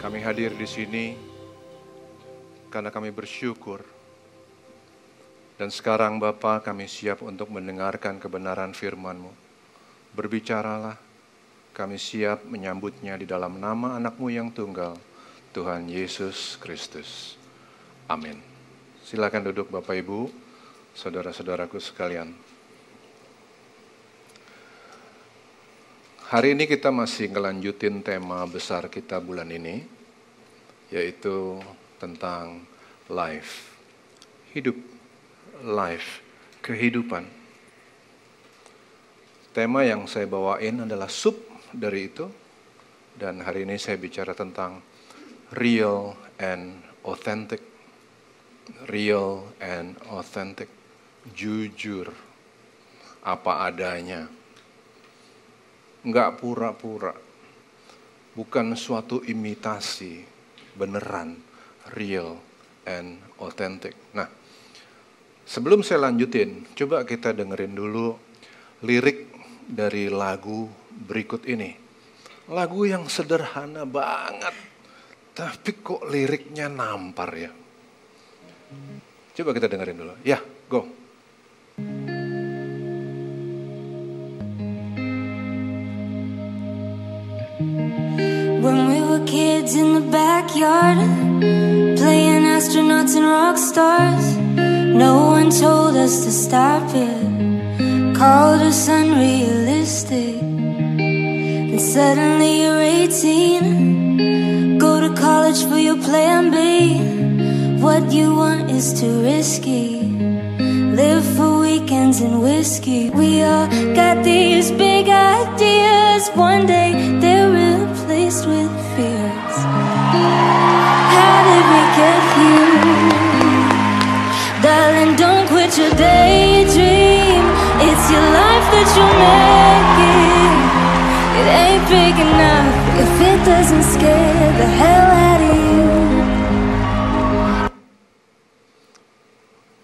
Kami hadir di sini karena kami bersyukur. Dan sekarang Bapa kami siap untuk mendengarkan kebenaran firman-Mu. Berbicaralah, kami siap menyambutnya di dalam nama anakmu yang tunggal, Tuhan Yesus Kristus. Amin. Silakan duduk Bapak Ibu, saudara-saudaraku sekalian. Hari ini kita masih ngelanjutin tema besar kita bulan ini, yaitu tentang life, hidup, life, kehidupan. Tema yang saya bawain adalah sub dari itu, dan hari ini saya bicara tentang real and authentic. Real and authentic, jujur, apa adanya nggak pura-pura, bukan suatu imitasi, beneran, real and authentic. Nah, sebelum saya lanjutin, coba kita dengerin dulu lirik dari lagu berikut ini. Lagu yang sederhana banget, tapi kok liriknya nampar ya. Coba kita dengerin dulu. Ya, go. Kids in the backyard, playing astronauts and rock stars, no one told us to stop it, called us unrealistic. And suddenly you're 18, go to college for your plan B. What you want is too risky. Live for weekends and whiskey. We all got these big ideas. One day they're replaced with. How did we get here? Darling, don't quit your daydream. It's your life that you're making. It ain't big enough if it doesn't scare the hell out of you.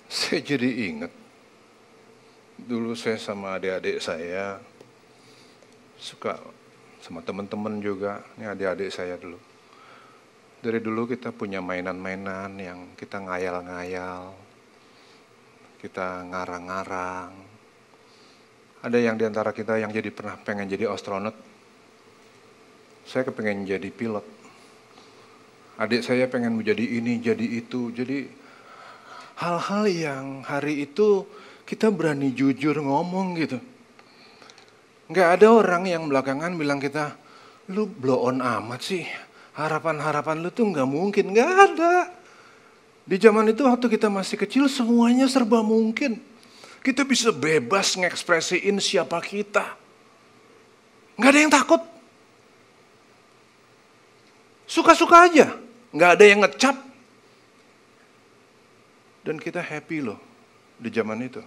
Saya jadi ingat dulu saya sama adik-adik saya suka sama teman-teman juga, ini adik-adik saya dulu. Dari dulu kita punya mainan-mainan yang kita ngayal-ngayal, kita ngarang-ngarang. Ada yang di antara kita yang jadi pernah pengen jadi astronot. Saya kepengen jadi pilot. Adik saya pengen menjadi ini, jadi itu. Jadi hal-hal yang hari itu kita berani jujur ngomong gitu. Nggak ada orang yang belakangan bilang kita, lu blow on amat sih. Harapan-harapan lu tuh nggak mungkin, nggak ada. Di zaman itu waktu kita masih kecil semuanya serba mungkin. Kita bisa bebas ngekspresiin siapa kita. Nggak ada yang takut. Suka-suka aja. Nggak ada yang ngecap, dan kita happy loh di zaman itu.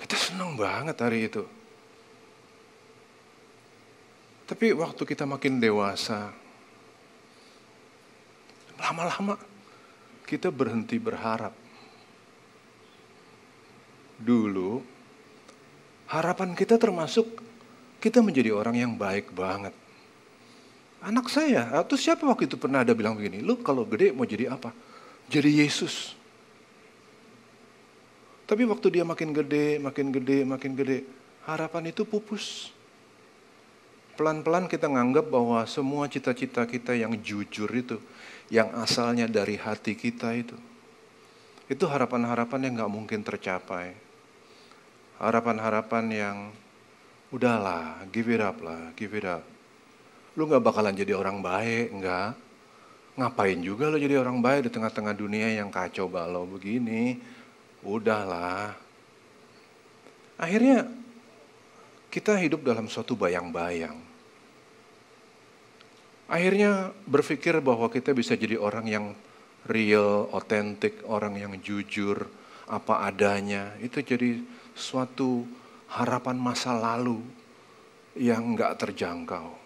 Kita senang banget hari itu. Tapi waktu kita makin dewasa, lama-lama kita berhenti berharap. Dulu, harapan kita termasuk kita menjadi orang yang baik banget. Anak saya, atau siapa waktu itu pernah ada bilang begini, lu kalau gede mau jadi apa? jadi Yesus. Tapi waktu dia makin gede, makin gede, makin gede, harapan itu pupus. Pelan-pelan kita nganggap bahwa semua cita-cita kita yang jujur itu, yang asalnya dari hati kita itu, itu harapan-harapan yang nggak mungkin tercapai. Harapan-harapan yang udahlah, give it up lah, give it up. Lu nggak bakalan jadi orang baik, nggak Ngapain juga lo jadi orang baik di tengah-tengah dunia yang kacau balau begini. Udahlah. Akhirnya kita hidup dalam suatu bayang-bayang. Akhirnya berpikir bahwa kita bisa jadi orang yang real, otentik, orang yang jujur, apa adanya. Itu jadi suatu harapan masa lalu yang nggak terjangkau.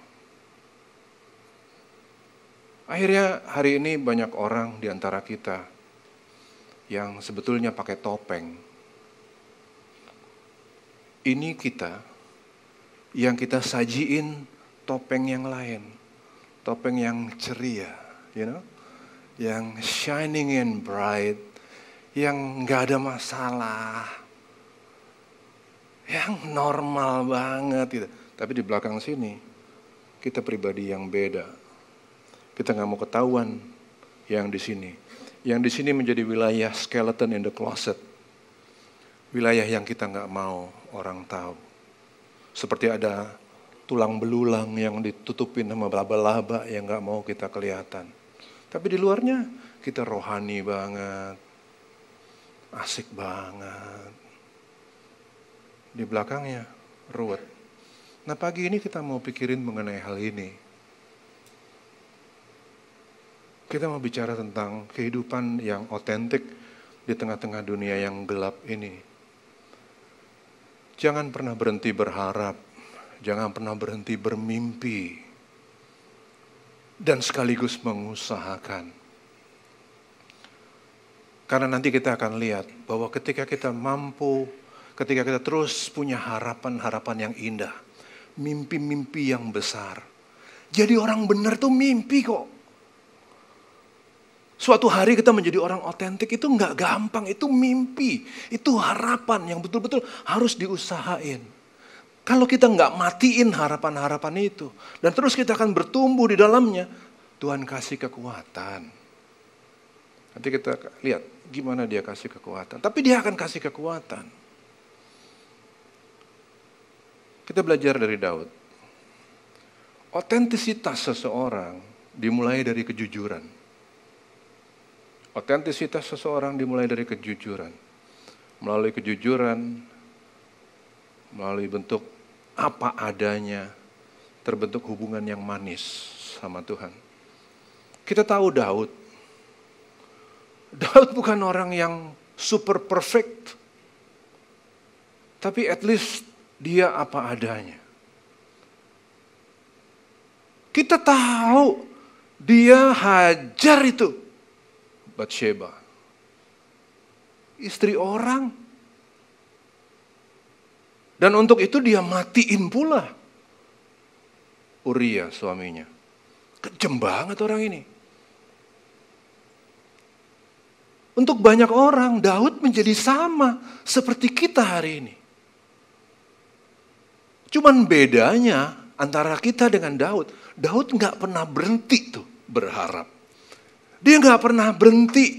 Akhirnya hari ini banyak orang di antara kita yang sebetulnya pakai topeng. Ini kita yang kita sajiin topeng yang lain. Topeng yang ceria, you know, yang shining and bright, yang nggak ada masalah, yang normal banget gitu. Tapi di belakang sini kita pribadi yang beda. Kita nggak mau ketahuan yang di sini. Yang di sini menjadi wilayah skeleton in the closet. Wilayah yang kita nggak mau orang tahu. Seperti ada tulang belulang yang ditutupin sama laba-laba yang nggak mau kita kelihatan. Tapi di luarnya kita rohani banget, asik banget. Di belakangnya ruwet. Nah pagi ini kita mau pikirin mengenai hal ini. Kita mau bicara tentang kehidupan yang otentik di tengah-tengah dunia yang gelap ini. Jangan pernah berhenti berharap, jangan pernah berhenti bermimpi, dan sekaligus mengusahakan. Karena nanti kita akan lihat bahwa ketika kita mampu, ketika kita terus punya harapan-harapan yang indah, mimpi-mimpi yang besar. Jadi orang benar tuh mimpi kok. Suatu hari kita menjadi orang otentik itu nggak gampang, itu mimpi, itu harapan yang betul-betul harus diusahain. Kalau kita nggak matiin harapan-harapan itu, dan terus kita akan bertumbuh di dalamnya, Tuhan kasih kekuatan. Nanti kita lihat gimana dia kasih kekuatan. Tapi dia akan kasih kekuatan. Kita belajar dari Daud. Otentisitas seseorang dimulai dari kejujuran. Otentisitas seseorang dimulai dari kejujuran. Melalui kejujuran, melalui bentuk apa adanya, terbentuk hubungan yang manis sama Tuhan. Kita tahu Daud. Daud bukan orang yang super perfect. Tapi at least dia apa adanya. Kita tahu dia hajar itu Bathsheba. Istri orang. Dan untuk itu dia matiin pula Uria suaminya. Kejem banget orang ini. Untuk banyak orang, Daud menjadi sama seperti kita hari ini. Cuman bedanya antara kita dengan Daud, Daud nggak pernah berhenti tuh berharap. Dia nggak pernah berhenti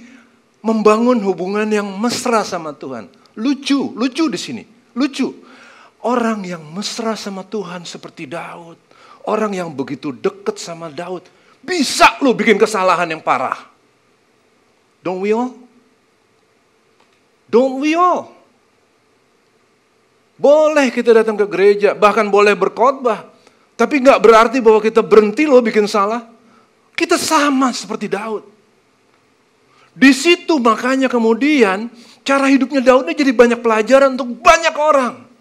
membangun hubungan yang mesra sama Tuhan. Lucu, lucu di sini, lucu. Orang yang mesra sama Tuhan seperti Daud, orang yang begitu deket sama Daud, bisa lo bikin kesalahan yang parah. Don't we all? Don't we all? Boleh kita datang ke gereja, bahkan boleh berkhotbah. Tapi nggak berarti bahwa kita berhenti loh bikin salah. Kita sama seperti Daud. Di situ makanya kemudian cara hidupnya Daud ini jadi banyak pelajaran untuk banyak orang.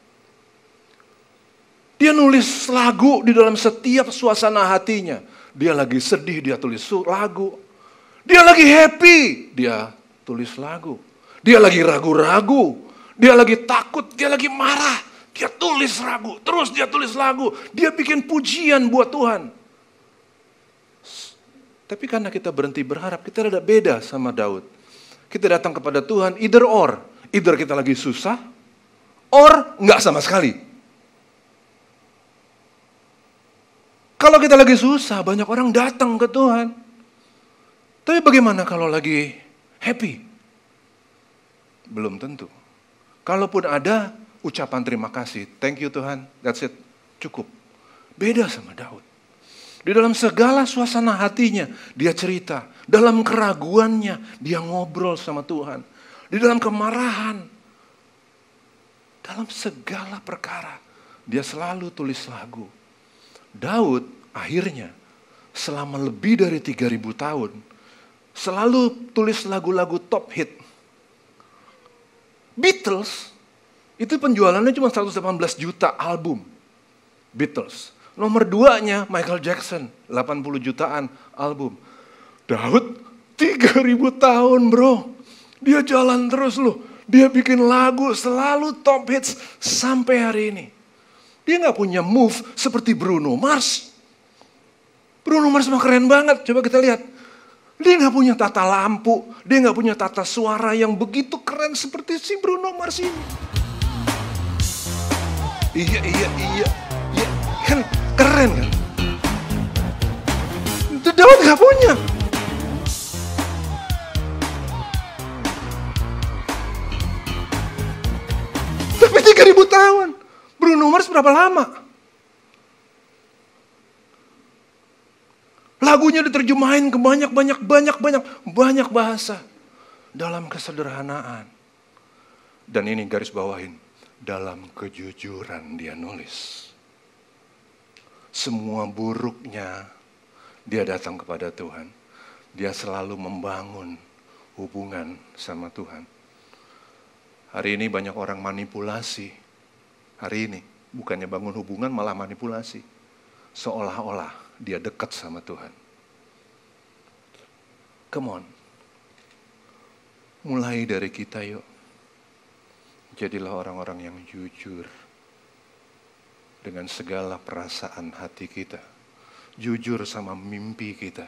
Dia nulis lagu di dalam setiap suasana hatinya. Dia lagi sedih, dia tulis lagu. Dia lagi happy, dia tulis lagu. Dia lagi ragu-ragu, dia lagi takut, dia lagi marah. Dia tulis lagu, terus dia tulis lagu. Dia bikin pujian buat Tuhan. Tapi karena kita berhenti berharap, kita ada beda sama Daud. Kita datang kepada Tuhan, either or. Either kita lagi susah, or nggak sama sekali. Kalau kita lagi susah, banyak orang datang ke Tuhan. Tapi bagaimana kalau lagi happy? Belum tentu. Kalaupun ada ucapan terima kasih, thank you Tuhan, that's it, cukup. Beda sama Daud. Di dalam segala suasana hatinya, dia cerita. Dalam keraguannya, dia ngobrol sama Tuhan. Di dalam kemarahan, dalam segala perkara, dia selalu tulis lagu. Daud akhirnya selama lebih dari 3000 tahun selalu tulis lagu-lagu top hit Beatles itu penjualannya cuma 118 juta album. Beatles. Nomor duanya Michael Jackson, 80 jutaan album. Daud 3000 tahun bro. Dia jalan terus loh. Dia bikin lagu selalu top hits sampai hari ini. Dia nggak punya move seperti Bruno Mars. Bruno Mars mah keren banget. Coba kita lihat. Dia nggak punya tata lampu, dia nggak punya tata suara yang begitu keren seperti si Bruno Mars ini. Iya, iya, iya, iya, kan keren kan? Itu Daud nggak punya. Tapi 3000 tahun. Bruno Mars berapa lama? Lagunya diterjemahin ke banyak banyak banyak banyak banyak bahasa dalam kesederhanaan. Dan ini garis bawahin dalam kejujuran dia nulis. Semua buruknya dia datang kepada Tuhan. Dia selalu membangun hubungan sama Tuhan. Hari ini banyak orang manipulasi. Hari ini bukannya bangun hubungan malah manipulasi. Seolah-olah dia dekat sama Tuhan. Come on. Mulai dari kita yuk. Jadilah orang-orang yang jujur dengan segala perasaan hati kita. Jujur sama mimpi kita.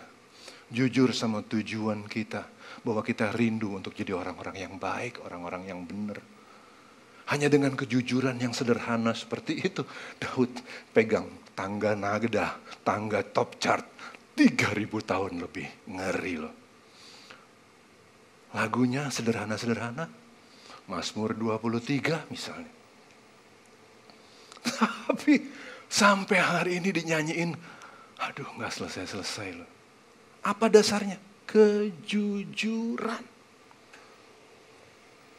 Jujur sama tujuan kita. Bahwa kita rindu untuk jadi orang-orang yang baik, orang-orang yang benar. Hanya dengan kejujuran yang sederhana seperti itu, Daud pegang tangga nagda, tangga top chart, 3000 tahun lebih. Ngeri loh. Lagunya sederhana-sederhana, Mazmur 23 misalnya. Tapi sampai hari ini dinyanyiin, aduh nggak selesai-selesai loh. Apa dasarnya? Kejujuran.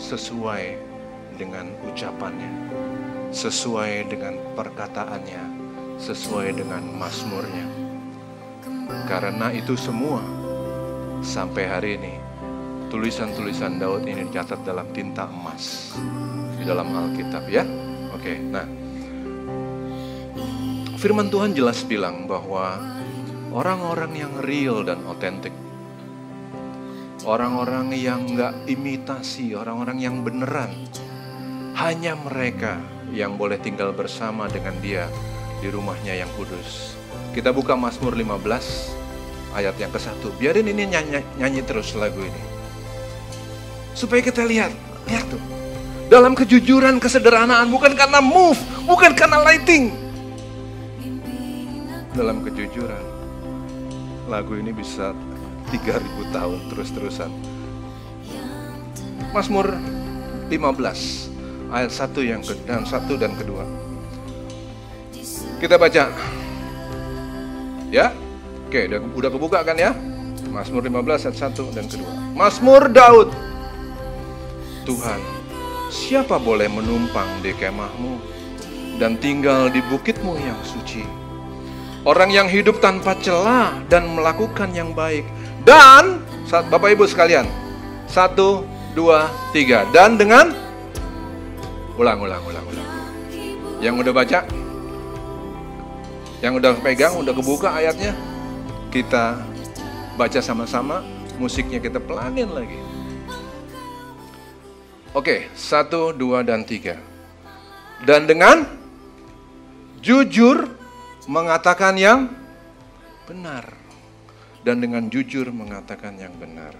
sesuai dengan ucapannya, sesuai dengan perkataannya, sesuai dengan mazmurnya. Karena itu semua, sampai hari ini, tulisan-tulisan Daud ini dicatat dalam tinta emas di dalam Alkitab ya. Oke, nah firman Tuhan jelas bilang bahwa orang-orang yang real dan otentik, orang-orang yang nggak imitasi, orang-orang yang beneran, hanya mereka yang boleh tinggal bersama dengan dia di rumahnya yang kudus. Kita buka Mazmur 15 ayat yang ke-1. Biarin ini nyanyi, nyanyi terus lagu ini. Supaya kita lihat, lihat tuh. Dalam kejujuran, kesederhanaan, bukan karena move, bukan karena lighting. Dalam kejujuran, lagu ini bisa 3000 tahun terus-terusan. Mazmur 15 ayat 1 yang ke, dan 1 dan kedua. Kita baca. Ya? Oke, udah, udah kebuka kan ya? Mazmur 15 ayat 1 dan kedua. Mazmur Daud. Tuhan, siapa boleh menumpang di kemahmu dan tinggal di bukitmu yang suci? Orang yang hidup tanpa celah dan melakukan yang baik. Dan, Bapak Ibu sekalian, satu, dua, tiga. Dan dengan, ulang, ulang, ulang, ulang. Yang udah baca, yang udah pegang, udah kebuka ayatnya, kita baca sama-sama, musiknya kita pelanin lagi. Oke, satu, dua, dan tiga. Dan dengan jujur mengatakan yang benar. Dan dengan jujur mengatakan yang benar.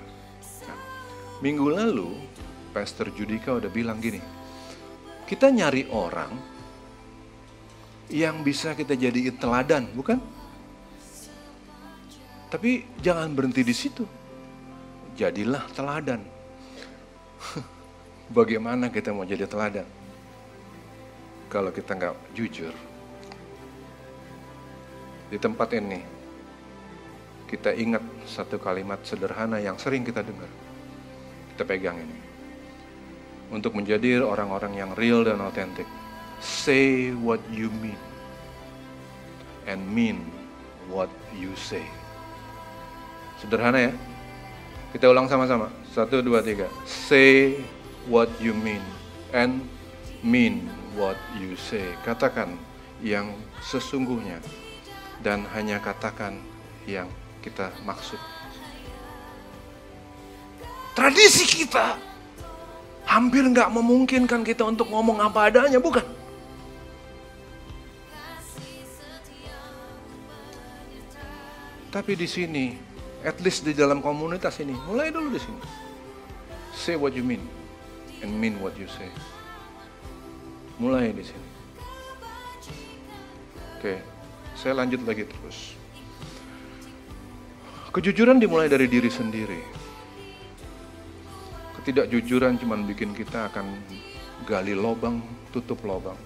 Nah, minggu lalu, Pastor Judika udah bilang gini, kita nyari orang yang bisa kita jadi teladan, bukan? Tapi jangan berhenti di situ. Jadilah teladan. Bagaimana kita mau jadi teladan? Kalau kita nggak jujur. Di tempat ini, kita ingat satu kalimat sederhana yang sering kita dengar. Kita pegang ini. Untuk menjadi orang-orang yang real dan otentik. Say what you mean. And mean what you say. Sederhana ya. Kita ulang sama-sama. Satu, dua, tiga. Say what you mean and mean what you say. Katakan yang sesungguhnya dan hanya katakan yang kita maksud. Tradisi kita hampir nggak memungkinkan kita untuk ngomong apa adanya, bukan? Tapi di sini, at least di dalam komunitas ini, mulai dulu di sini. Say what you mean and mean what you say. Mulai di sini. Oke, saya lanjut lagi terus. Kejujuran dimulai dari diri sendiri. Ketidakjujuran cuma bikin kita akan gali lobang, tutup lobang.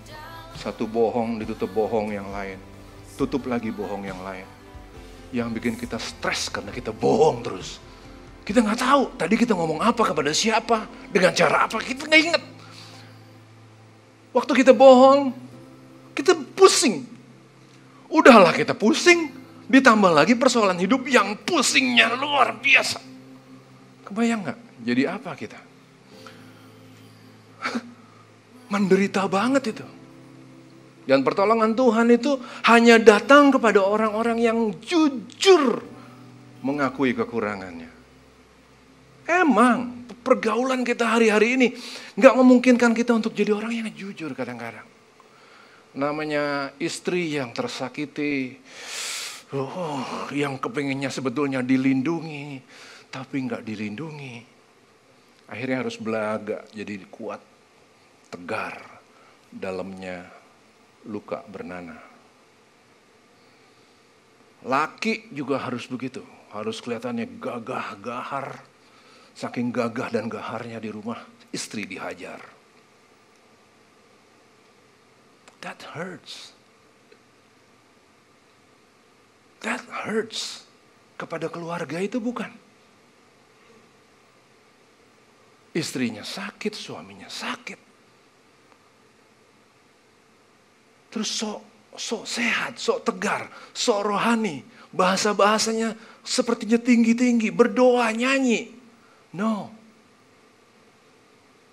Satu bohong ditutup bohong yang lain. Tutup lagi bohong yang lain yang bikin kita stres karena kita bohong terus. Kita nggak tahu tadi kita ngomong apa kepada siapa, dengan cara apa, kita nggak inget. Waktu kita bohong, kita pusing. Udahlah kita pusing, ditambah lagi persoalan hidup yang pusingnya luar biasa. Kebayang nggak? Jadi apa kita? Menderita banget itu. Dan pertolongan Tuhan itu hanya datang kepada orang-orang yang jujur mengakui kekurangannya. Emang pergaulan kita hari-hari ini nggak memungkinkan kita untuk jadi orang yang jujur kadang-kadang. Namanya istri yang tersakiti, oh, yang kepinginnya sebetulnya dilindungi, tapi nggak dilindungi. Akhirnya harus belaga jadi kuat, tegar, dalamnya luka bernanah. Laki juga harus begitu, harus kelihatannya gagah gahar. Saking gagah dan gaharnya di rumah, istri dihajar. That hurts. That hurts. Kepada keluarga itu bukan. Istrinya sakit, suaminya sakit. Terus sok sok sehat, sok tegar, sok rohani. Bahasa-bahasanya sepertinya tinggi-tinggi, berdoa, nyanyi. No.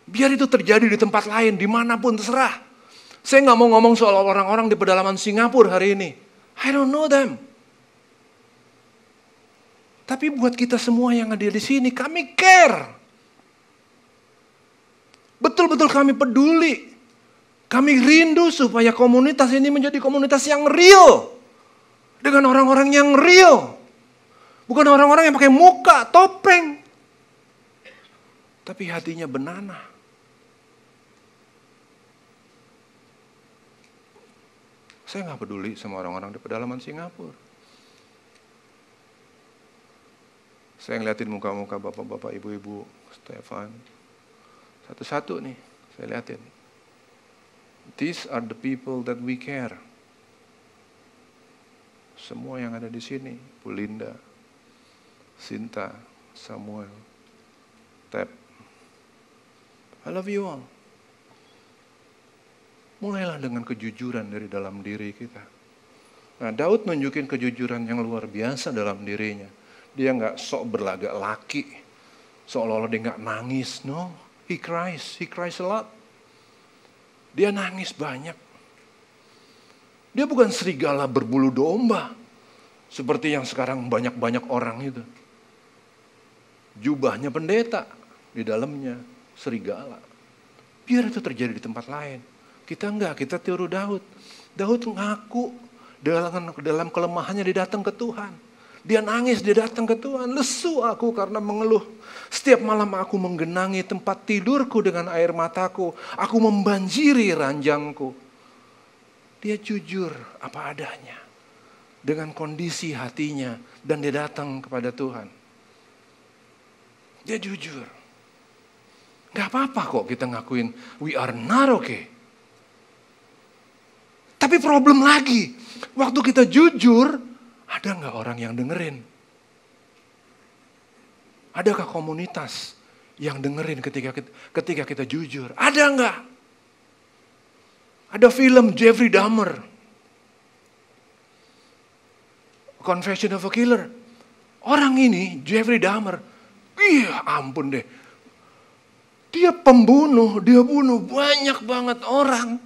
Biar itu terjadi di tempat lain, di mana pun terserah. Saya nggak mau ngomong soal orang-orang di pedalaman Singapura hari ini. I don't know them. Tapi buat kita semua yang ada di sini, kami care. Betul-betul kami peduli kami rindu supaya komunitas ini menjadi komunitas yang real. Dengan orang-orang yang real. Bukan orang-orang yang pakai muka, topeng. Tapi hatinya benana. Saya nggak peduli sama orang-orang di pedalaman Singapura. Saya ngeliatin muka-muka bapak-bapak, ibu-ibu, Stefan. Satu-satu nih, saya liatin. These are the people that we care. Semua yang ada di sini, Bu Linda, Sinta, Samuel, Tep. I love you all. Mulailah dengan kejujuran dari dalam diri kita. Nah, Daud nunjukin kejujuran yang luar biasa dalam dirinya. Dia nggak sok berlagak laki, seolah-olah dia nggak nangis. No, he cries, he cries a lot. Dia nangis banyak. Dia bukan serigala berbulu domba. Seperti yang sekarang banyak-banyak orang itu. Jubahnya pendeta. Di dalamnya serigala. Biar itu terjadi di tempat lain. Kita enggak, kita tiru Daud. Daud ngaku dalam, dalam kelemahannya dia datang ke Tuhan. Dia nangis, dia datang ke Tuhan. Lesu aku karena mengeluh. Setiap malam aku menggenangi tempat tidurku dengan air mataku. Aku membanjiri ranjangku. Dia jujur apa adanya. Dengan kondisi hatinya. Dan dia datang kepada Tuhan. Dia jujur. Gak apa-apa kok kita ngakuin we are not okay. Tapi problem lagi. Waktu kita jujur, ada nggak orang yang dengerin? Adakah komunitas yang dengerin ketika kita, ketika kita jujur? Ada nggak? Ada film Jeffrey Dahmer. Confession of a Killer. Orang ini, Jeffrey Dahmer, iya ampun deh. Dia pembunuh, dia bunuh banyak banget orang.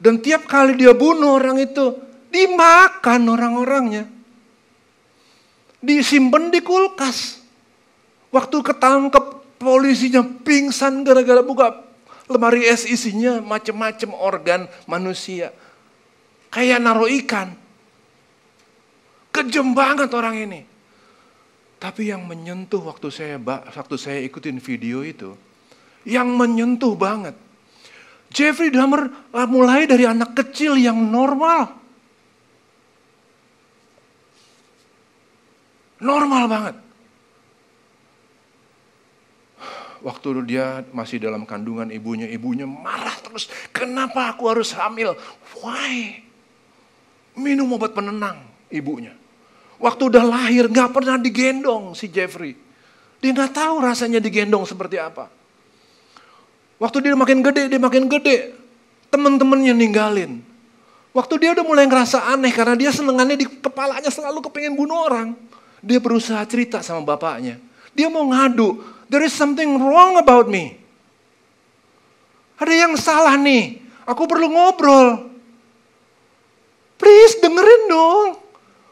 Dan tiap kali dia bunuh orang itu, dimakan orang-orangnya. Disimpan di kulkas. Waktu ketangkep polisinya pingsan gara-gara buka lemari es isinya macam-macam organ manusia. Kayak naruh ikan. Kejem banget orang ini. Tapi yang menyentuh waktu saya waktu saya ikutin video itu, yang menyentuh banget. Jeffrey Dahmer ah, mulai dari anak kecil yang normal. Normal banget. Waktu dia masih dalam kandungan ibunya, ibunya marah terus. Kenapa aku harus hamil? Why? Minum obat penenang ibunya. Waktu udah lahir nggak pernah digendong si Jeffrey. Dia nggak tahu rasanya digendong seperti apa. Waktu dia makin gede, dia makin gede. Temen-temennya ninggalin. Waktu dia udah mulai ngerasa aneh karena dia senengannya di kepalanya selalu kepengen bunuh orang. Dia berusaha cerita sama bapaknya. Dia mau ngadu. There is something wrong about me. Ada yang salah nih. Aku perlu ngobrol. Please dengerin dong.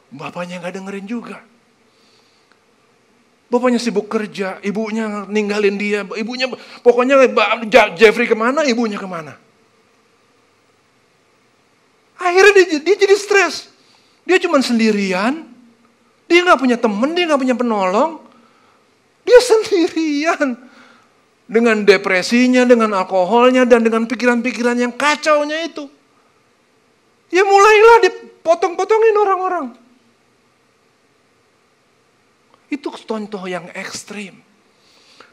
Bapaknya nggak dengerin juga. Bapaknya sibuk kerja, ibunya ninggalin dia, ibunya pokoknya Jeffrey ke mana, ibunya ke mana. Akhirnya dia, dia jadi stres. Dia cuma sendirian, dia nggak punya temen, dia nggak punya penolong. Dia sendirian. Dengan depresinya, dengan alkoholnya, dan dengan pikiran-pikiran yang kacaunya itu. Ya mulailah dipotong-potongin orang-orang. Itu contoh yang ekstrim.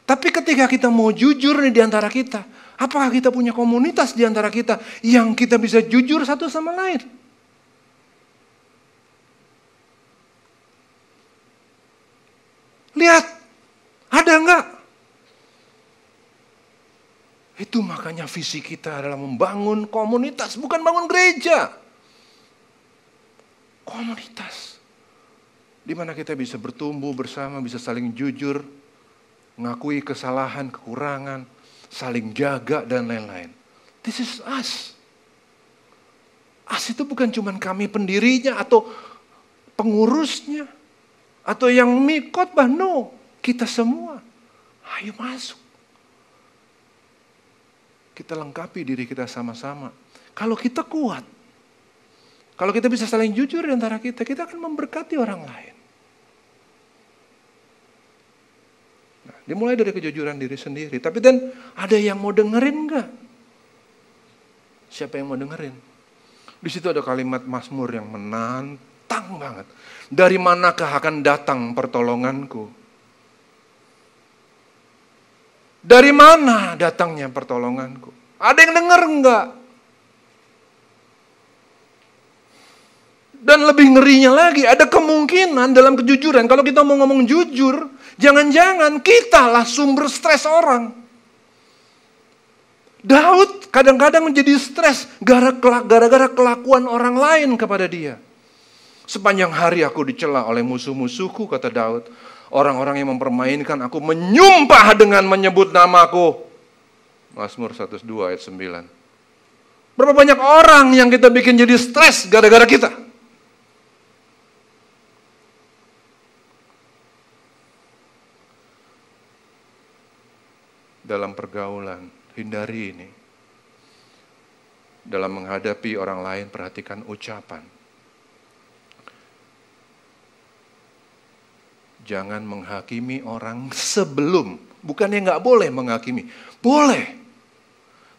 Tapi ketika kita mau jujur nih di antara kita, apakah kita punya komunitas di antara kita yang kita bisa jujur satu sama lain? Lihat, ada enggak? Itu makanya visi kita adalah membangun komunitas, bukan bangun gereja. Komunitas. Di mana kita bisa bertumbuh bersama, bisa saling jujur, mengakui kesalahan, kekurangan, saling jaga dan lain-lain. This is us. Us itu bukan cuma kami pendirinya atau pengurusnya atau yang mikot bah no, kita semua. Ayo masuk. Kita lengkapi diri kita sama-sama. Kalau kita kuat, kalau kita bisa saling jujur di antara kita, kita akan memberkati orang lain. Dimulai dari kejujuran diri sendiri. Tapi dan ada yang mau dengerin enggak? Siapa yang mau dengerin? Di situ ada kalimat Mazmur yang menantang banget. Dari manakah akan datang pertolonganku? Dari mana datangnya pertolonganku? Ada yang denger enggak? Dan lebih ngerinya lagi, ada kemungkinan dalam kejujuran, kalau kita mau ngomong jujur, Jangan-jangan kita lah sumber stres orang. Daud kadang-kadang menjadi stres gara-gara kelakuan orang lain kepada dia. Sepanjang hari aku dicela oleh musuh-musuhku, kata Daud. Orang-orang yang mempermainkan aku menyumpah dengan menyebut namaku. Mazmur 102 ayat 9. Berapa banyak orang yang kita bikin jadi stres gara-gara kita? dalam pergaulan, hindari ini. Dalam menghadapi orang lain, perhatikan ucapan. Jangan menghakimi orang sebelum, bukannya nggak boleh menghakimi, boleh.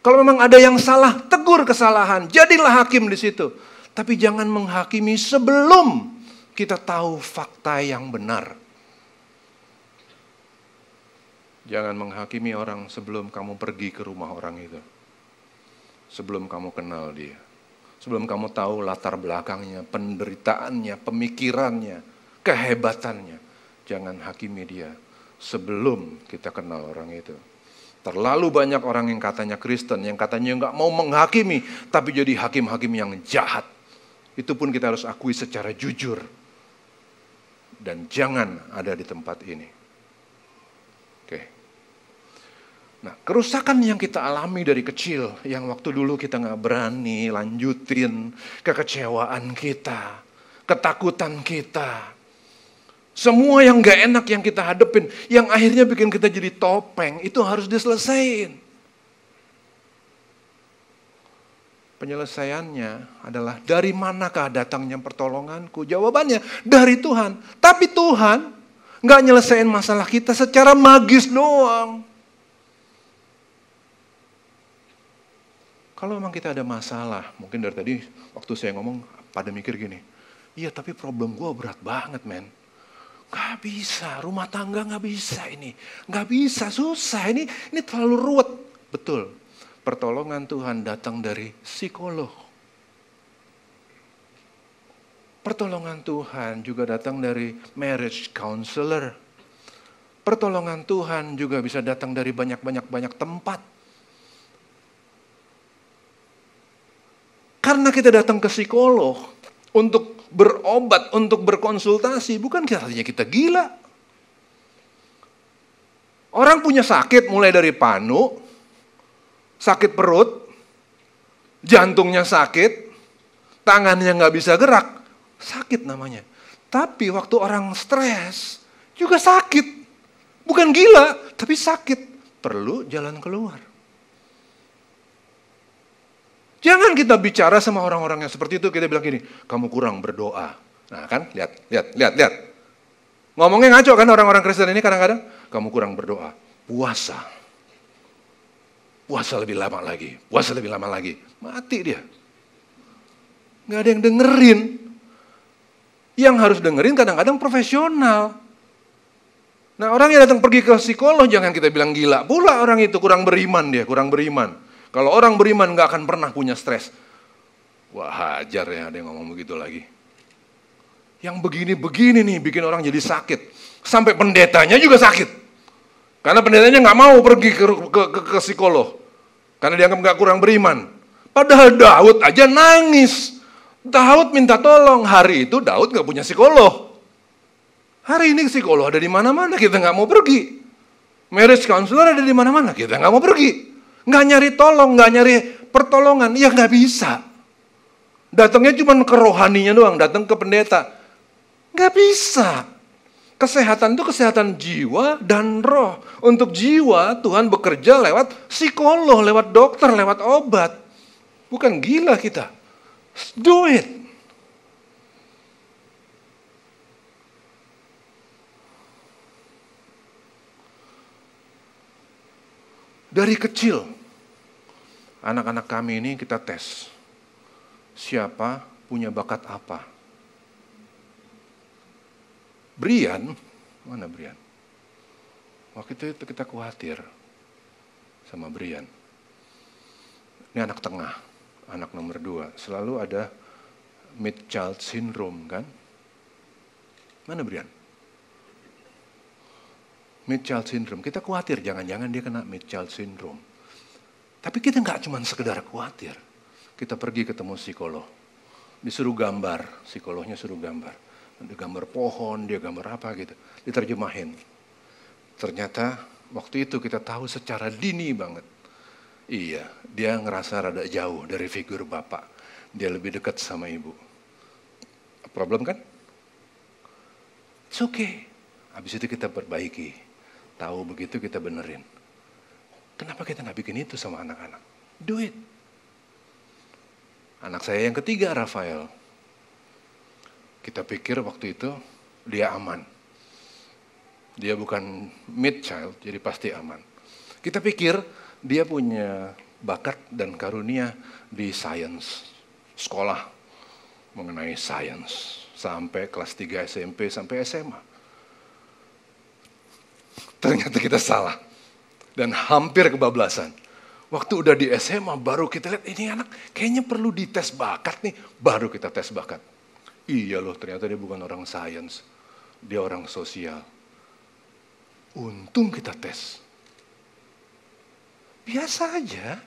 Kalau memang ada yang salah, tegur kesalahan, jadilah hakim di situ. Tapi jangan menghakimi sebelum kita tahu fakta yang benar. Jangan menghakimi orang sebelum kamu pergi ke rumah orang itu. Sebelum kamu kenal dia. Sebelum kamu tahu latar belakangnya, penderitaannya, pemikirannya, kehebatannya. Jangan hakimi dia sebelum kita kenal orang itu. Terlalu banyak orang yang katanya Kristen, yang katanya nggak mau menghakimi, tapi jadi hakim-hakim yang jahat. Itu pun kita harus akui secara jujur. dan jangan ada di tempat ini. Oke. Nah, kerusakan yang kita alami dari kecil, yang waktu dulu kita nggak berani lanjutin, kekecewaan kita, ketakutan kita, semua yang gak enak yang kita hadepin, yang akhirnya bikin kita jadi topeng, itu harus diselesaikan. Penyelesaiannya adalah dari manakah datangnya pertolonganku? Jawabannya dari Tuhan. Tapi Tuhan gak nyelesain masalah kita secara magis doang. Kalau memang kita ada masalah, mungkin dari tadi waktu saya ngomong pada mikir gini, iya tapi problem gue berat banget men Gak bisa, rumah tangga gak bisa ini. Gak bisa, susah. Ini ini terlalu ruwet. Betul, pertolongan Tuhan datang dari psikolog. Pertolongan Tuhan juga datang dari marriage counselor. Pertolongan Tuhan juga bisa datang dari banyak-banyak-banyak tempat. Karena kita datang ke psikolog untuk berobat, untuk berkonsultasi, bukan artinya kita gila. Orang punya sakit mulai dari panu, sakit perut, jantungnya sakit, tangannya nggak bisa gerak, sakit namanya. Tapi waktu orang stres juga sakit. Bukan gila, tapi sakit. Perlu jalan keluar. Jangan kita bicara sama orang-orang yang seperti itu, kita bilang gini, kamu kurang berdoa. Nah kan, lihat, lihat, lihat, lihat. Ngomongnya ngaco kan orang-orang Kristen ini kadang-kadang, kamu kurang berdoa. Puasa. Puasa lebih lama lagi, puasa lebih lama lagi. Mati dia. Gak ada yang dengerin. Yang harus dengerin kadang-kadang profesional. Nah orang yang datang pergi ke psikolog jangan kita bilang gila pula orang itu kurang beriman dia, kurang beriman. Kalau orang beriman nggak akan pernah punya stres. Wah hajar ya ada yang ngomong begitu lagi. Yang begini-begini nih bikin orang jadi sakit. Sampai pendetanya juga sakit. Karena pendetanya nggak mau pergi ke, ke, ke, ke psikolog. Karena dianggap nggak kurang beriman. Padahal Daud aja nangis. Daud minta tolong. Hari itu Daud nggak punya psikolog. Hari ini psikolog ada di mana-mana, kita nggak mau pergi. Marriage counselor ada di mana-mana, kita nggak mau pergi. Nggak nyari tolong, nggak nyari pertolongan. Ya nggak bisa. Datangnya cuma ke rohaninya doang, datang ke pendeta. Nggak bisa. Kesehatan itu kesehatan jiwa dan roh. Untuk jiwa Tuhan bekerja lewat psikolog, lewat dokter, lewat obat. Bukan gila kita. Do it. Dari kecil anak-anak kami ini kita tes. Siapa punya bakat apa? Brian, mana Brian? Waktu itu kita khawatir sama Brian. Ini anak tengah, anak nomor dua. Selalu ada mid child syndrome kan? Mana Brian? Mid child syndrome. Kita khawatir jangan-jangan dia kena mid child syndrome. Tapi kita nggak cuma sekedar khawatir. Kita pergi ketemu psikolog. Disuruh gambar, psikolognya suruh gambar. Dia gambar pohon, dia gambar apa gitu. Diterjemahin. Ternyata waktu itu kita tahu secara dini banget. Iya, dia ngerasa rada jauh dari figur bapak. Dia lebih dekat sama ibu. Problem kan? It's okay. Habis itu kita perbaiki. Tahu begitu kita benerin. Kenapa kita nggak bikin itu sama anak-anak? Do it. Anak saya yang ketiga, Rafael. Kita pikir waktu itu dia aman. Dia bukan mid child, jadi pasti aman. Kita pikir dia punya bakat dan karunia di science, sekolah mengenai science sampai kelas 3 SMP sampai SMA. Ternyata kita salah dan hampir kebablasan. Waktu udah di SMA baru kita lihat ini anak kayaknya perlu dites bakat nih, baru kita tes bakat. Iya loh ternyata dia bukan orang sains, dia orang sosial. Untung kita tes. Biasa aja.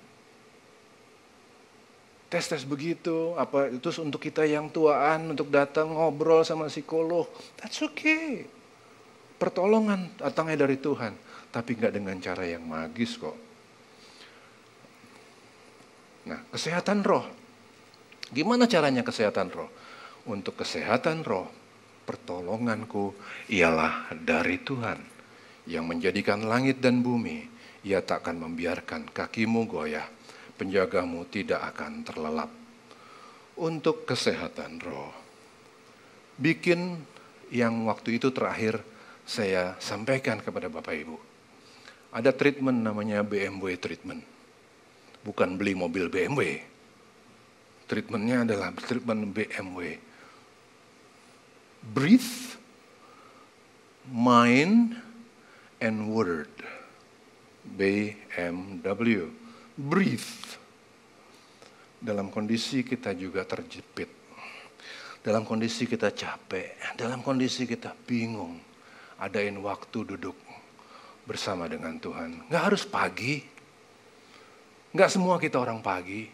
tes-tes begitu, apa itu untuk kita yang tuaan untuk datang ngobrol sama psikolog, that's okay. Pertolongan datangnya dari Tuhan, tapi nggak dengan cara yang magis kok. Nah, kesehatan roh. Gimana caranya kesehatan roh? Untuk kesehatan roh, pertolonganku ialah dari Tuhan yang menjadikan langit dan bumi. Ia tak akan membiarkan kakimu goyah penjagamu tidak akan terlelap. Untuk kesehatan roh, bikin yang waktu itu terakhir saya sampaikan kepada Bapak Ibu. Ada treatment namanya BMW treatment. Bukan beli mobil BMW. Treatmentnya adalah treatment BMW. Breathe, mind, and word. BMW breathe. Dalam kondisi kita juga terjepit. Dalam kondisi kita capek. Dalam kondisi kita bingung. Adain waktu duduk bersama dengan Tuhan. Nggak harus pagi. Nggak semua kita orang pagi.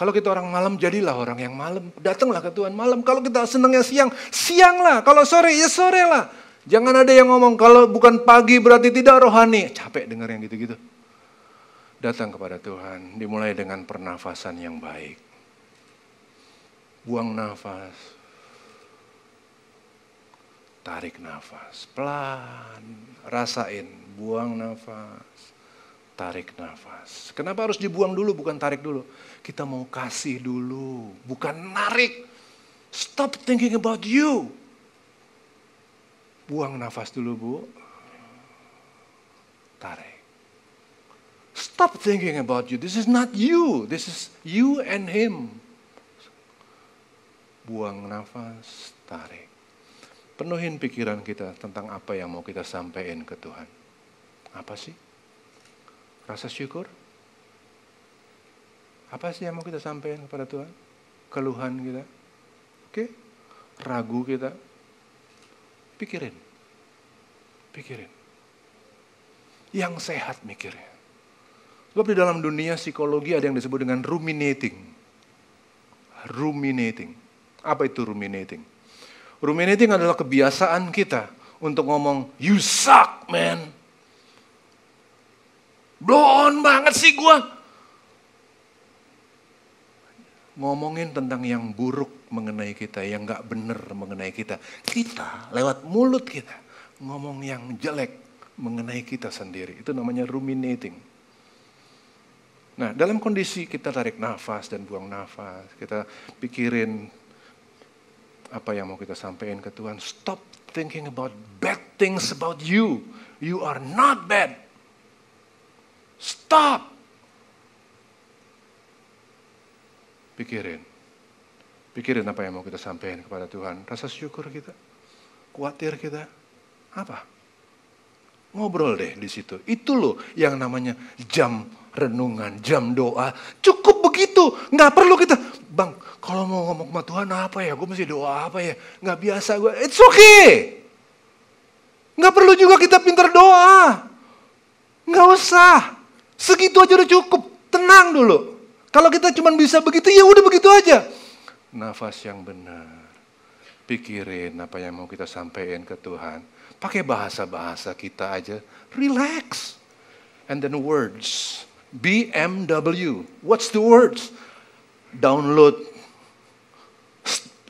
Kalau kita orang malam, jadilah orang yang malam. Datanglah ke Tuhan malam. Kalau kita senangnya siang, sianglah. Kalau sore, ya sore lah. Jangan ada yang ngomong, kalau bukan pagi berarti tidak rohani. Capek dengar yang gitu-gitu datang kepada Tuhan, dimulai dengan pernafasan yang baik. Buang nafas, tarik nafas, pelan, rasain, buang nafas, tarik nafas. Kenapa harus dibuang dulu, bukan tarik dulu? Kita mau kasih dulu, bukan narik. Stop thinking about you. Buang nafas dulu, Bu. Tarik. Stop thinking about you. This is not you. This is you and him. Buang nafas, tarik. Penuhin pikiran kita tentang apa yang mau kita sampaikan ke Tuhan. Apa sih? Rasa syukur? Apa sih yang mau kita sampaikan kepada Tuhan? Keluhan kita? Oke? Ragu kita? Pikirin. Pikirin. Yang sehat mikirnya. Sebab di dalam dunia psikologi ada yang disebut dengan ruminating. Ruminating. Apa itu ruminating? Ruminating adalah kebiasaan kita untuk ngomong, you suck man. Blow banget sih gua. Ngomongin tentang yang buruk mengenai kita, yang gak bener mengenai kita. Kita lewat mulut kita ngomong yang jelek mengenai kita sendiri. Itu namanya ruminating. Nah, dalam kondisi kita tarik nafas dan buang nafas, kita pikirin apa yang mau kita sampaikan ke Tuhan. Stop thinking about bad things about you. You are not bad. Stop. Pikirin. Pikirin apa yang mau kita sampaikan kepada Tuhan. Rasa syukur kita. Khawatir kita. Apa? Ngobrol deh di situ. Itu loh yang namanya jam renungan, jam doa. Cukup begitu. Nggak perlu kita, bang kalau mau ngomong sama Tuhan apa ya? Gue mesti doa apa ya? Nggak biasa gue. It's okay. Nggak perlu juga kita pinter doa. Nggak usah. Segitu aja udah cukup. Tenang dulu. Kalau kita cuma bisa begitu, ya udah begitu aja. Nafas yang benar. Pikirin apa yang mau kita sampaikan ke Tuhan. Pakai bahasa-bahasa kita aja. Relax. And then words BMW. What's the words? Download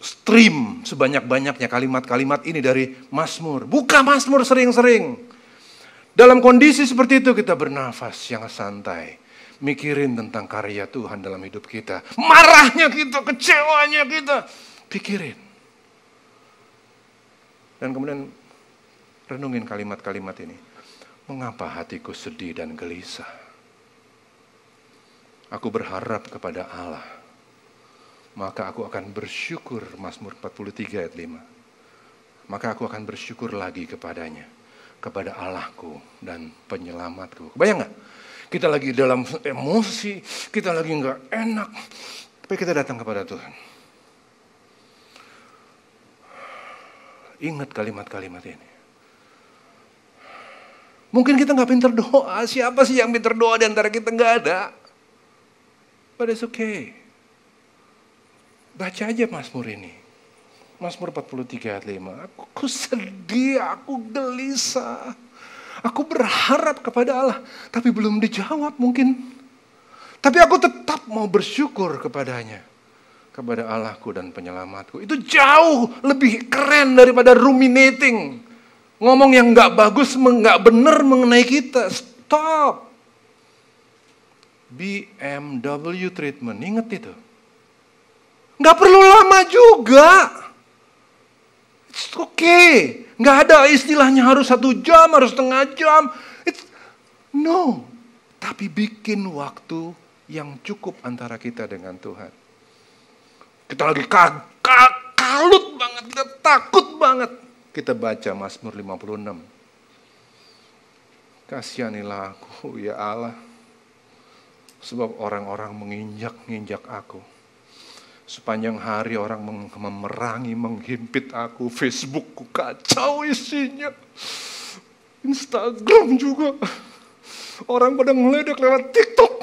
stream sebanyak-banyaknya kalimat-kalimat ini dari Mazmur. Buka Mazmur sering-sering. Dalam kondisi seperti itu kita bernafas yang santai. Mikirin tentang karya Tuhan dalam hidup kita. Marahnya kita, kecewanya kita. Pikirin. Dan kemudian renungin kalimat-kalimat ini. Mengapa hatiku sedih dan gelisah? Aku berharap kepada Allah. Maka aku akan bersyukur, Mazmur 43 ayat 5. Maka aku akan bersyukur lagi kepadanya. Kepada Allahku dan penyelamatku. Bayang gak? Kita lagi dalam emosi, kita lagi nggak enak. Tapi kita datang kepada Tuhan. Ingat kalimat-kalimat ini. Mungkin kita nggak pinter doa. Siapa sih yang pinter doa di antara kita? Nggak ada. But it's okay. Baca aja Mazmur ini. Mazmur 43 ayat 5. Aku, aku sedih, aku gelisah. Aku berharap kepada Allah, tapi belum dijawab mungkin. Tapi aku tetap mau bersyukur kepadanya. Kepada Allahku dan penyelamatku. Itu jauh lebih keren daripada ruminating. Ngomong yang nggak bagus, nggak benar mengenai kita. Stop. BMW treatment, inget itu. Nggak perlu lama juga. It's okay. Nggak ada istilahnya harus satu jam, harus setengah jam. It's, no. Tapi bikin waktu yang cukup antara kita dengan Tuhan. Kita lagi kalut banget, kita takut banget. Kita baca Mazmur 56. Kasihanilah aku ya Allah. Sebab orang-orang menginjak-injak aku Sepanjang hari orang memerangi, menghimpit aku. Facebookku kacau isinya. Instagram juga. Orang pada ngeledek lewat TikTok.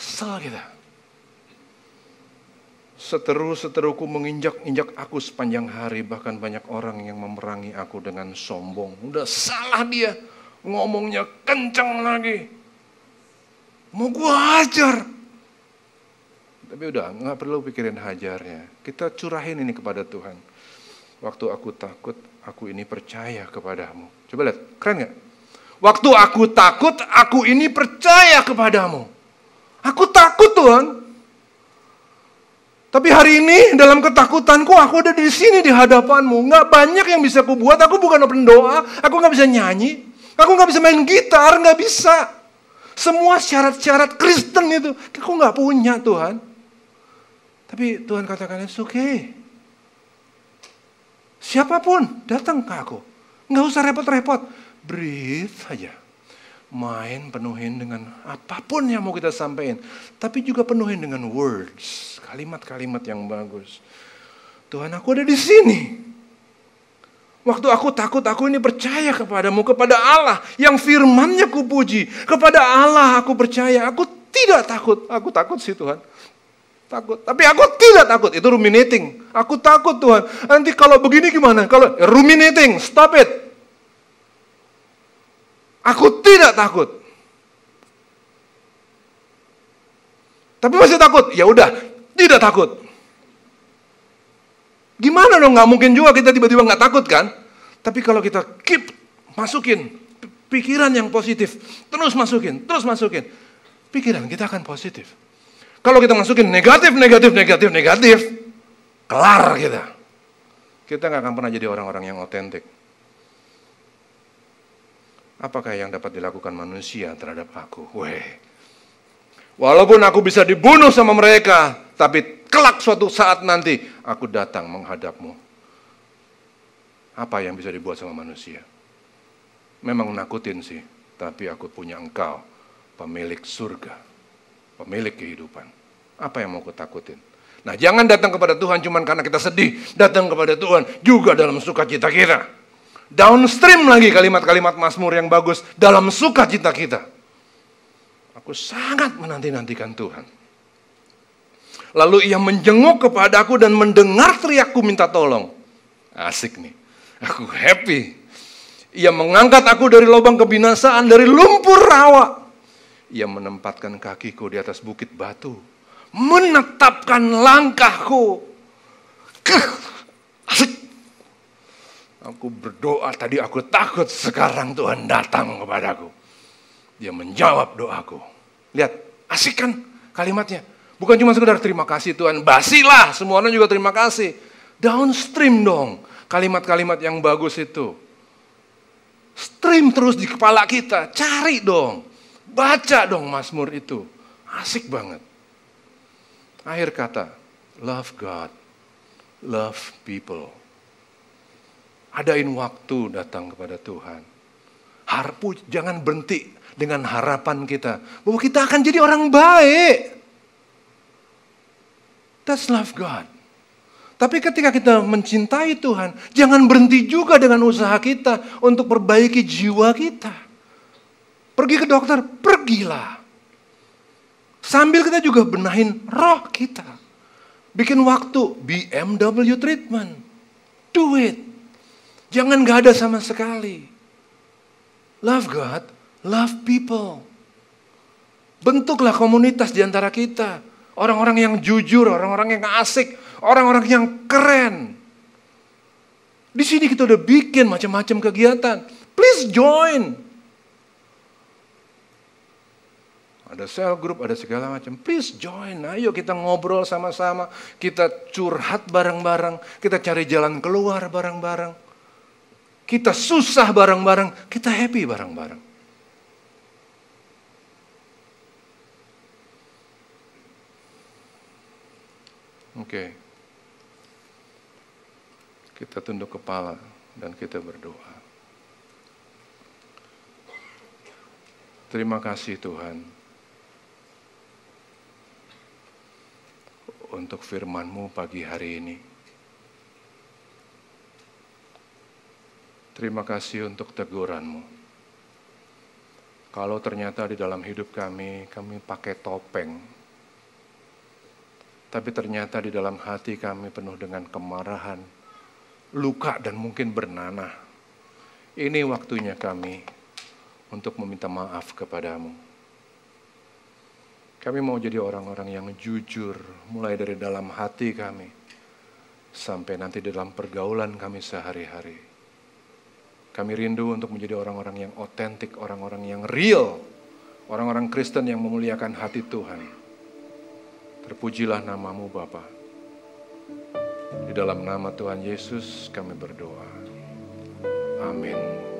Kesal kita. Seteru-seteruku menginjak-injak aku sepanjang hari. Bahkan banyak orang yang memerangi aku dengan sombong. Udah salah dia. Ngomongnya kencang lagi. Mau gua ajar. Tapi udah nggak perlu pikirin hajarnya. Kita curahin ini kepada Tuhan. Waktu aku takut, aku ini percaya kepadamu. Coba lihat, keren nggak? Waktu aku takut, aku ini percaya kepadamu. Aku takut Tuhan. Tapi hari ini dalam ketakutanku aku ada di sini di hadapanmu. Nggak banyak yang bisa aku buat. Aku bukan pendoa. Aku nggak bisa nyanyi. Aku nggak bisa main gitar. Nggak bisa. Semua syarat-syarat Kristen itu aku nggak punya Tuhan. Tapi Tuhan katakan, it's okay. Siapa pun datang ke aku. Nggak usah repot-repot. Breathe aja. Main penuhin dengan apa pun yang mau kita sampaikan. Tapi juga penuhin dengan words. Kalimat-kalimat yang bagus. Tuhan aku ada di sini. Waktu aku takut, aku ini percaya kepadamu, kepada Allah yang firmannya kupuji. Kepada Allah aku percaya, aku tidak takut. Aku takut sih Tuhan. Takut. Tapi aku tidak takut. Itu ruminating. Aku takut Tuhan. Nanti kalau begini gimana? Kalau ruminating, stop it. Aku tidak takut. Tapi masih takut. Ya udah, tidak takut. Gimana dong? Gak mungkin juga kita tiba-tiba nggak takut kan? Tapi kalau kita keep masukin pikiran yang positif, terus masukin, terus masukin, pikiran kita akan positif. Kalau kita masukin negatif, negatif, negatif, negatif, kelar kita. Kita nggak akan pernah jadi orang-orang yang otentik. Apakah yang dapat dilakukan manusia terhadap aku? Weh. Walaupun aku bisa dibunuh sama mereka, tapi kelak suatu saat nanti aku datang menghadapmu. Apa yang bisa dibuat sama manusia? Memang nakutin sih, tapi aku punya engkau, pemilik surga pemilik kehidupan. Apa yang mau kutakutin? Nah jangan datang kepada Tuhan cuma karena kita sedih. Datang kepada Tuhan juga dalam sukacita kita. Downstream lagi kalimat-kalimat Mazmur yang bagus dalam sukacita kita. Aku sangat menanti-nantikan Tuhan. Lalu ia menjenguk kepadaku dan mendengar teriakku minta tolong. Asik nih. Aku happy. Ia mengangkat aku dari lubang kebinasaan, dari lumpur rawa. Ia menempatkan kakiku di atas bukit batu. Menetapkan langkahku. Aku berdoa tadi aku takut. Sekarang Tuhan datang kepadaku. Dia menjawab doaku. Lihat, asik kan kalimatnya. Bukan cuma sekedar terima kasih Tuhan. Basilah, semua orang juga terima kasih. Downstream dong. Kalimat-kalimat yang bagus itu. Stream terus di kepala kita. Cari dong. Baca dong Mazmur itu. Asik banget. Akhir kata, love God, love people. Adain waktu datang kepada Tuhan. Harpu jangan berhenti dengan harapan kita bahwa kita akan jadi orang baik. That's love God. Tapi ketika kita mencintai Tuhan, jangan berhenti juga dengan usaha kita untuk perbaiki jiwa kita. Pergi ke dokter, pergilah. Sambil kita juga benahin roh kita. Bikin waktu BMW treatment. Do it. Jangan gak ada sama sekali. Love God, love people. Bentuklah komunitas di antara kita. Orang-orang yang jujur, orang-orang yang asik, orang-orang yang keren. Di sini kita udah bikin macam-macam kegiatan. Please join. Ada sel group, ada segala macam. Please join. Ayo kita ngobrol sama-sama. Kita curhat bareng-bareng. Kita cari jalan keluar bareng-bareng. Kita susah bareng-bareng. Kita happy bareng-bareng. Oke. Okay. Kita tunduk kepala dan kita berdoa. Terima kasih Tuhan untuk firman-Mu pagi hari ini. Terima kasih untuk teguran-Mu. Kalau ternyata di dalam hidup kami, kami pakai topeng, tapi ternyata di dalam hati kami penuh dengan kemarahan, luka dan mungkin bernanah. Ini waktunya kami untuk meminta maaf kepadamu. Kami mau jadi orang-orang yang jujur, mulai dari dalam hati kami, sampai nanti dalam pergaulan kami sehari-hari. Kami rindu untuk menjadi orang-orang yang otentik, orang-orang yang real, orang-orang Kristen yang memuliakan hati Tuhan. Terpujilah namamu Bapa. Di dalam nama Tuhan Yesus kami berdoa. Amin.